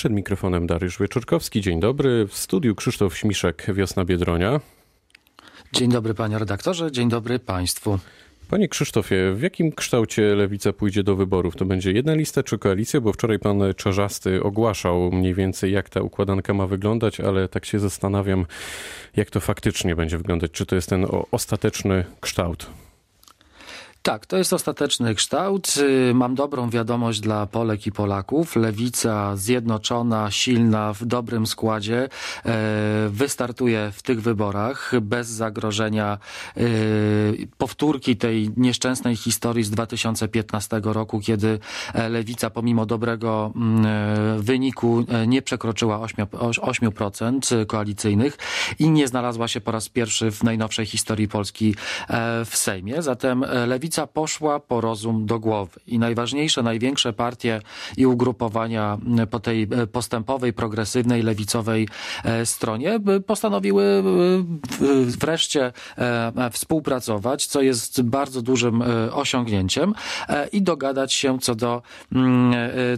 Przed mikrofonem Dariusz Wieczorkowski. Dzień dobry. W studiu Krzysztof Śmiszek, Wiosna Biedronia. Dzień dobry panie redaktorze, dzień dobry państwu. Panie Krzysztofie, w jakim kształcie Lewica pójdzie do wyborów? To będzie jedna lista czy koalicja? Bo wczoraj pan Czarzasty ogłaszał mniej więcej, jak ta układanka ma wyglądać, ale tak się zastanawiam, jak to faktycznie będzie wyglądać. Czy to jest ten ostateczny kształt? Tak, to jest ostateczny kształt. Y, mam dobrą wiadomość dla Polek i Polaków. Lewica zjednoczona, silna, w dobrym składzie e, wystartuje w tych wyborach bez zagrożenia e, powtórki tej nieszczęsnej historii z 2015 roku, kiedy e, Lewica pomimo dobrego mm, wyniku nie przekroczyła 8%, koalicyjnych i nie znalazła się po raz pierwszy w najnowszej historii Polski w Sejmie. Zatem Lewica lewica poszła po rozum do głowy i najważniejsze, największe partie i ugrupowania po tej e, postępowej, progresywnej, lewicowej e, stronie postanowiły wreszcie e, współpracować, co jest bardzo dużym osiągnięciem i dogadać się co do,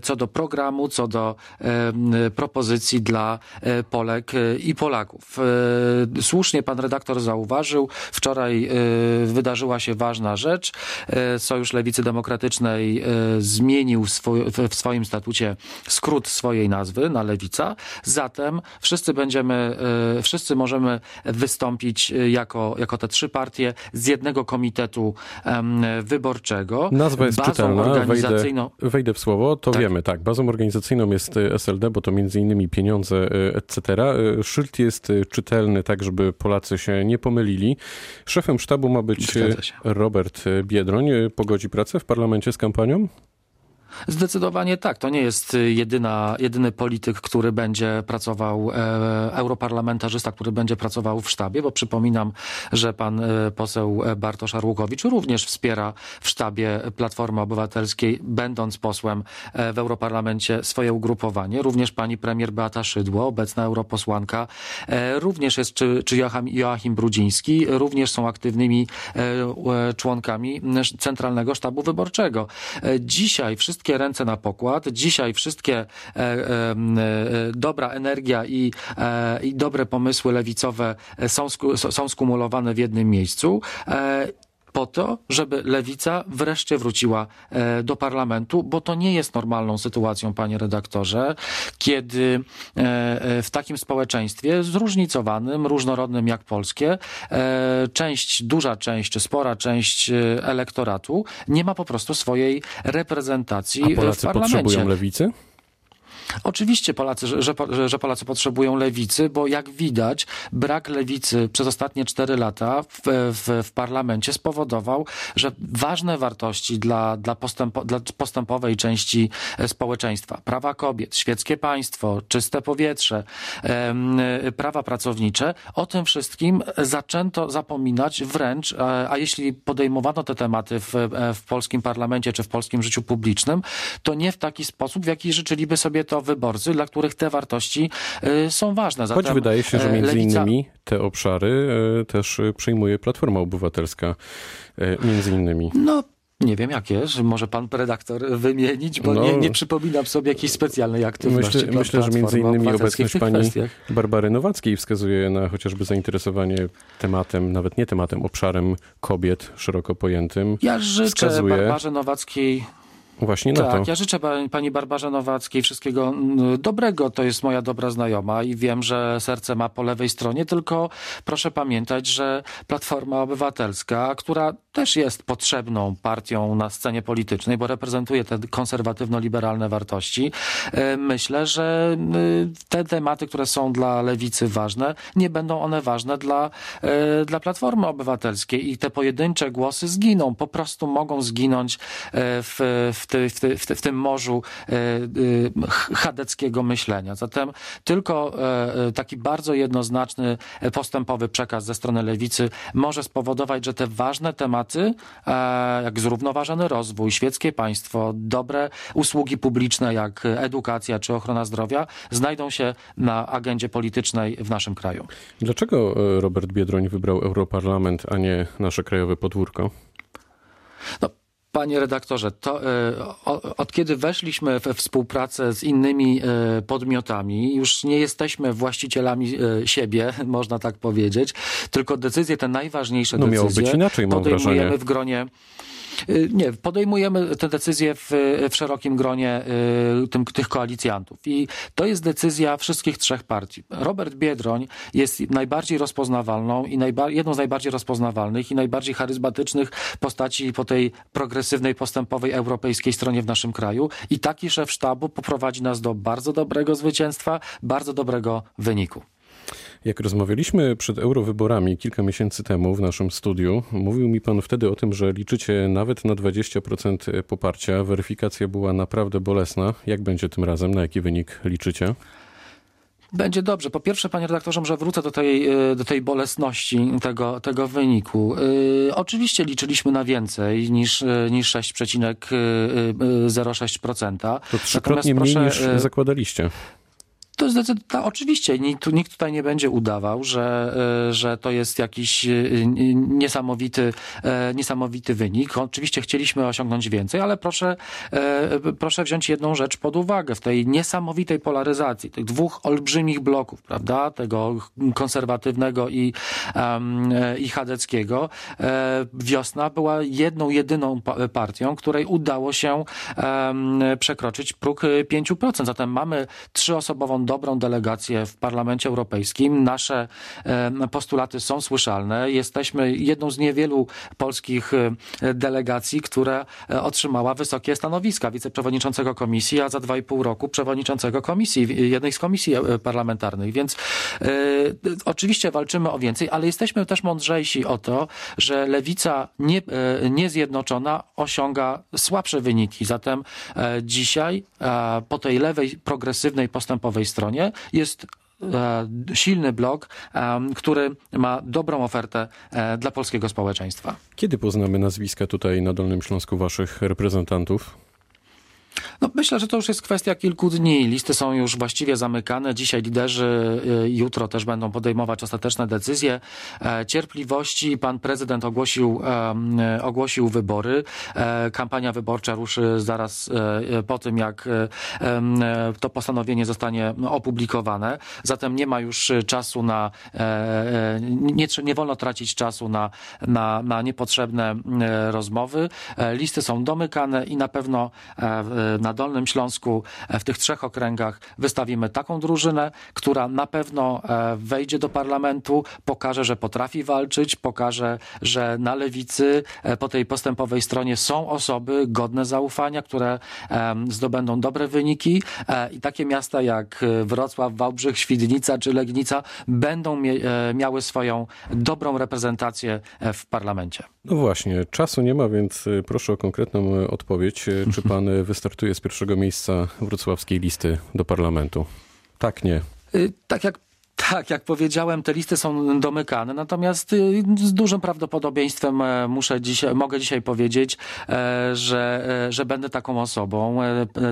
co do programu, co do propozycji dla Polek i Polaków. Słusznie pan redaktor zauważył, wczoraj wydarzyła się ważna rzecz. E, Sojusz Lewicy Demokratycznej e, zmienił swój, w swoim statucie skrót swojej nazwy na Lewica. Zatem wszyscy będziemy, e, wszyscy możemy wystąpić jako, jako te trzy partie z jednego komitetu wyborczego. Nazwa jest Bazą czytelna. Wejdę, wejdę w słowo, to tak. wiemy, tak. Bazą organizacyjną jest SLD, bo to między innymi pieniądze, etc. Szyld jest czytelny, tak żeby Polacy się nie pomylili. Szefem sztabu ma być Robert Biedroń pogodzi pracę w parlamencie z kampanią? Zdecydowanie tak. To nie jest y, jedyna, jedyny polityk, który będzie pracował, e, europarlamentarzysta, który będzie pracował w sztabie, bo przypominam, że pan e, poseł Bartosz Arłukowicz również wspiera w sztabie Platformy Obywatelskiej, będąc posłem e, w europarlamencie swoje ugrupowanie. Również pani premier Beata Szydło, obecna europosłanka, e, również jest, czy, czy Joachim, Brudziński, również są aktywnymi e, członkami Centralnego Sztabu Wyborczego. E, dzisiaj wszystkie wszystkie ręce na pokład. Dzisiaj wszystkie e, e, e, dobra energia i, i dobre pomysły lewicowe są, są skumulowane w jednym miejscu po to, żeby lewica wreszcie wróciła e, do parlamentu, bo to nie jest normalną sytuacją, panie redaktorze, kiedy w takim społeczeństwie zróżnicowanym, różnorodnym jak polskie, część, duża część czy spora część elektoratu nie ma po prostu swojej reprezentacji A Polacy w parlamencie. potrzebują lewicy? Oczywiście Polacy, że, że, że Polacy potrzebują lewicy, bo jak widać, brak lewicy przez ostatnie cztery lata w, w, w parlamencie spowodował, że ważne wartości dla, dla, postępo, dla postępowej części e, społeczeństwa, prawa kobiet, świeckie państwo, czyste powietrze, prawa pracownicze, o tym wszystkim zaczęto zapominać wręcz, a, a jeśli podejmowano te tematy w, e, w polskim parlamencie czy w polskim życiu publicznym, to nie w taki sposób, w jaki życzyliby sobie to wyborcy, dla których te wartości y, są ważne. Zatem Choć wydaje się, że e, między Lewica... innymi te obszary e, też przyjmuje Platforma Obywatelska. Między innymi. No, nie wiem jakie, że może pan redaktor wymienić, bo no, nie, nie przypominam sobie jakiejś specjalnej aktywności. Myślę, myślę że między innymi obecność pani kwestiach. Barbary Nowackiej wskazuje na chociażby zainteresowanie tematem, nawet nie tematem, obszarem kobiet szeroko pojętym. Ja życzę wskazuje... Barbarze Nowackiej Właśnie na tak, to. ja życzę pani Barbarze Nowackiej wszystkiego dobrego. To jest moja dobra znajoma i wiem, że serce ma po lewej stronie, tylko proszę pamiętać, że Platforma Obywatelska, która też jest potrzebną partią na scenie politycznej, bo reprezentuje te konserwatywno-liberalne wartości, e, myślę, że te tematy, które są dla lewicy ważne, nie będą one ważne dla, e, dla Platformy Obywatelskiej i te pojedyncze głosy zginą, po prostu mogą zginąć e, w, w w, w, tym morzu e, e, chadeckiego myślenia. Zatem tylko e, taki bardzo jednoznaczny, postępowy przekaz ze strony lewicy może spowodować, że te ważne tematy, jak zrównoważony rozwój, świeckie państwo, dobre usługi publiczne, jak edukacja czy ochrona zdrowia, znajdą się na agendzie politycznej w naszym kraju. Dlaczego Robert Biedroń wybrał Europarlament, a nie nasze krajowe podwórko? Panie redaktorze, to, od kiedy weszliśmy we współpracę z innymi podmiotami, już nie jesteśmy właścicielami siebie, można tak powiedzieć, tylko decyzje te najważniejsze no, decyzje miało być inaczej, mam podejmujemy wrażenie. w gronie nie, podejmujemy te decyzje w, w szerokim gronie y, tym, tych koalicjantów. I to jest decyzja wszystkich trzech partii. Robert Biedroń jest najbardziej rozpoznawalną i najba, jedną z najbardziej rozpoznawalnych i najbardziej charyzmatycznych postaci po tej progresywnej, postępowej europejskiej stronie w naszym kraju. I taki szef sztabu poprowadzi nas do bardzo dobrego zwycięstwa, bardzo dobrego wyniku. Jak rozmawialiśmy przed eurowyborami kilka miesięcy temu w naszym studiu, mówił mi pan wtedy o tym, że liczycie nawet na 20% poparcia. Weryfikacja była naprawdę bolesna. Jak będzie tym razem? Na jaki wynik liczycie? Będzie dobrze. Po pierwsze, panie redaktorze, że wrócę do tej, e, do tej bolesności tego, tego wyniku. Yy, oczywiście liczyliśmy na więcej niż, e, niż 6,06%. To trzykrotnie mniej niż zakładaliście. To zdecydowanie, oczywiście, nikt, nikt tutaj nie będzie udawał, że, e, że to jest jakiś e, niesamowity, e, niesamowity wynik. Oczywiście chcieliśmy osiągnąć więcej, ale proszę, proszę wziąć jedną rzecz pod uwagę. W tej niesamowitej polaryzacji, tych dwóch olbrzymich bloków, prawda, tego konserwatywnego i, i chadeckiego, wiosna była jedną, jedyną partią, której udało się przekroczyć próg 5%. Zatem mamy trzyosobową dobrą delegację w Parlamencie Europejskim. Nasze postulaty są słyszalne. Jesteśmy jedną z niewielu polskich delegacji, która e, otrzymała wysokie stanowiska wiceprzewodniczącego komisji, a za dwa i pół roku przewodniczącego komisji, jednej z komisji e, parlamentarnych. Więc e, oczywiście walczymy o więcej, ale jesteśmy też mądrzejsi o to, że lewica nie, niezjednoczona osiąga słabsze wyniki. Zatem dzisiaj po tej lewej, progresywnej, postępowej stronie jest e, silny blok, e, który ma dobrą ofertę e, dla polskiego społeczeństwa. Kiedy poznamy nazwiska tutaj na Dolnym Śląsku waszych reprezentantów? No, myślę, że to już jest kwestia kilku dni. Listy są już właściwie zamykane. Dzisiaj liderzy, y, jutro też będą podejmować ostateczne decyzje. E, cierpliwości pan prezydent ogłosił, e, ogłosił wybory. E, kampania wyborcza ruszy zaraz po tym, jak to postanowienie zostanie opublikowane. Zatem nie ma już czasu na, nie, nie wolno tracić czasu na, na, na niepotrzebne rozmowy. Listy są domykane i na pewno na Dolnym Śląsku e, w tych trzech okręgach wystawimy taką drużynę, która na pewno e, wejdzie do parlamentu, pokaże, że potrafi walczyć, pokaże, że na lewicy e, po tej postępowej stronie są osoby godne zaufania, które zdobędą dobre wyniki i takie miasta jak Wrocław, Wałbrzych, Świdnica czy Legnica będą miały swoją dobrą reprezentację w parlamencie. No właśnie, czasu nie ma, więc proszę o konkretną odpowiedź. Czy pan wystartuje z pierwszego miejsca wrocławskiej listy do parlamentu? Tak, nie. Y, tak jak tak, jak powiedziałem, te listy są domykane, natomiast y, z dużym prawdopodobieństwem e, muszę dzisiaj, mogę dzisiaj powiedzieć, e, że, e, że będę taką osobą.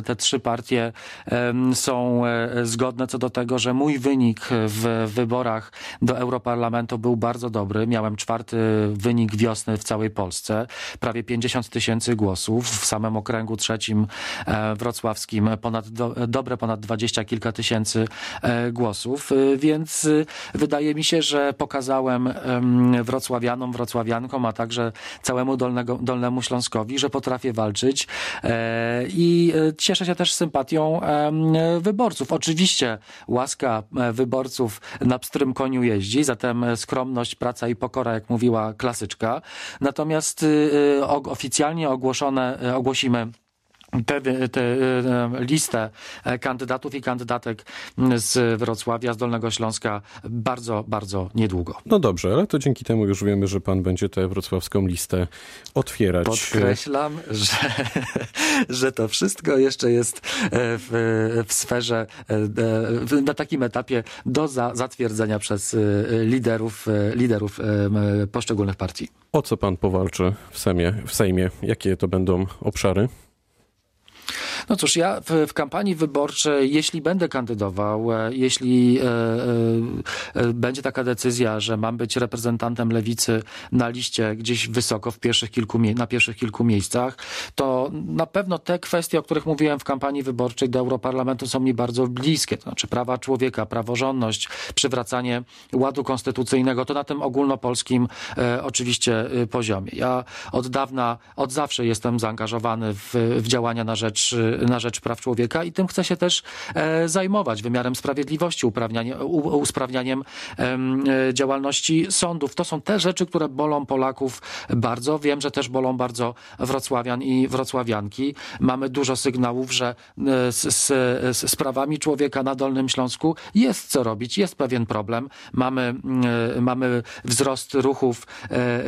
Te trzy partie są zgodne co do tego, że mój wynik w wyborach do Europarlamentu był bardzo dobry. Miałem czwarty wynik wiosny w całej Polsce, prawie 50 tysięcy głosów. W samym okręgu trzecim wrocławskim ponad, do, dobre ponad 20 kilka tysięcy głosów, więc więc y, wydaje mi się, że pokazałem wrocławianom, wrocławiankom, a także całemu Dolnego, Dolnemu Śląskowi, że potrafię walczyć e, i e, cieszę się też sympatią wyborców. Oczywiście łaska e, wyborców na pstrym koniu jeździ, zatem skromność, praca i pokora, jak mówiła klasyczka. Natomiast y, y, oficjalnie ogłoszone, ogłosimy te, te, listę e, kandydatów i kandydatek z Wrocławia, z Dolnego Śląska bardzo, bardzo niedługo. No dobrze, ale to dzięki temu już wiemy, że pan będzie tę wrocławską listę otwierać. Podkreślam, że, że to wszystko jeszcze jest e, w, w sferze, e, na takim etapie do za, zatwierdzenia przez liderów, liderów poszczególnych partii. O co pan powalczy w Sejmie? W Sejmie? Jakie to będą obszary? No cóż, ja w, w kampanii wyborczej, jeśli będę kandydował, e, jeśli e, e, będzie taka decyzja, że mam być reprezentantem lewicy na liście gdzieś wysoko w pierwszych kilku, na pierwszych kilku miejscach, to na pewno te kwestie, o których mówiłem w kampanii wyborczej do Europarlamentu są mi bardzo bliskie. To znaczy prawa człowieka, praworządność, przywracanie ładu konstytucyjnego, to na tym ogólnopolskim e, oczywiście e, poziomie. Ja od dawna, od zawsze jestem zaangażowany w, w działania na rzecz, na rzecz praw człowieka i tym chcę się też e, zajmować, wymiarem sprawiedliwości, usprawnianiem e, działalności sądów. To są te rzeczy, które bolą Polaków bardzo. Wiem, że też bolą bardzo wrocławian i wrocławianki. Mamy dużo sygnałów, że e, z, z, z sprawami człowieka na Dolnym Śląsku jest co robić, jest pewien problem. Mamy, mamy wzrost ruchów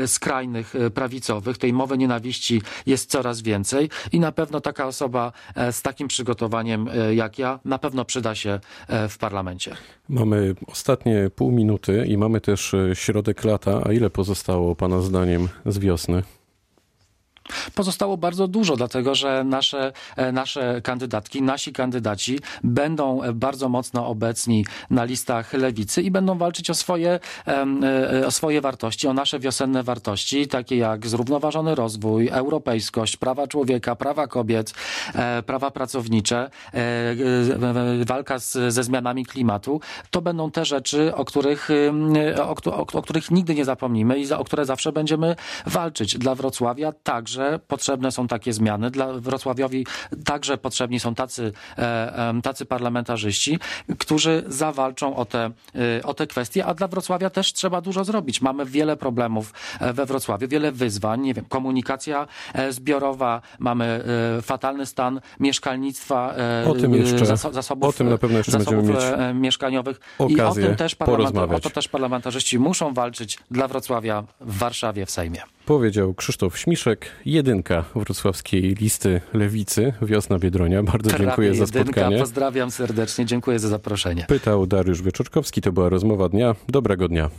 skrajnych, prawicowych. Tej mowy nienawiści jest coraz więcej i na pewno taka osoba z takim przygotowaniem jak ja na pewno przyda się w parlamencie. Mamy ostatnie pół minuty i mamy też środek lata. A ile pozostało Pana zdaniem z wiosny? Pozostało bardzo dużo, dlatego że nasze, e, nasze kandydatki, nasi kandydaci będą bardzo mocno obecni na listach lewicy i będą walczyć o swoje, e, o swoje wartości, o nasze wiosenne wartości, takie jak zrównoważony rozwój, europejskość, prawa człowieka, prawa kobiet, e, prawa pracownicze, walka z, ze zmianami klimatu. To będą te rzeczy, o których, o, o, o których nigdy nie zapomnimy i za, o które zawsze będziemy walczyć. Dla Wrocławia także także potrzebne są takie zmiany. Dla Wrocławiowi także potrzebni są tacy, e, tacy parlamentarzyści, którzy zawalczą o te, e, o te kwestie, a dla Wrocławia też trzeba dużo zrobić. Mamy wiele problemów e, we Wrocławiu, wiele wyzwań, nie wiem, komunikacja zbiorowa, mamy fatalny stan mieszkalnictwa, o tym jeszcze, zasobów, o tym na pewno jeszcze będziemy mieć mieszkaniowych i o tym też, o to też parlamentarzyści muszą walczyć dla Wrocławia w Warszawie w Sejmie. Powiedział Krzysztof Śmiszek, jedynka wrocławskiej listy lewicy, wiosna Biedronia. Bardzo Prawie dziękuję za spotkanie. Pozdrawiam serdecznie, dziękuję za zaproszenie. Pytał Dariusz Wieczorkowski, to była rozmowa dnia. Dobrego dnia.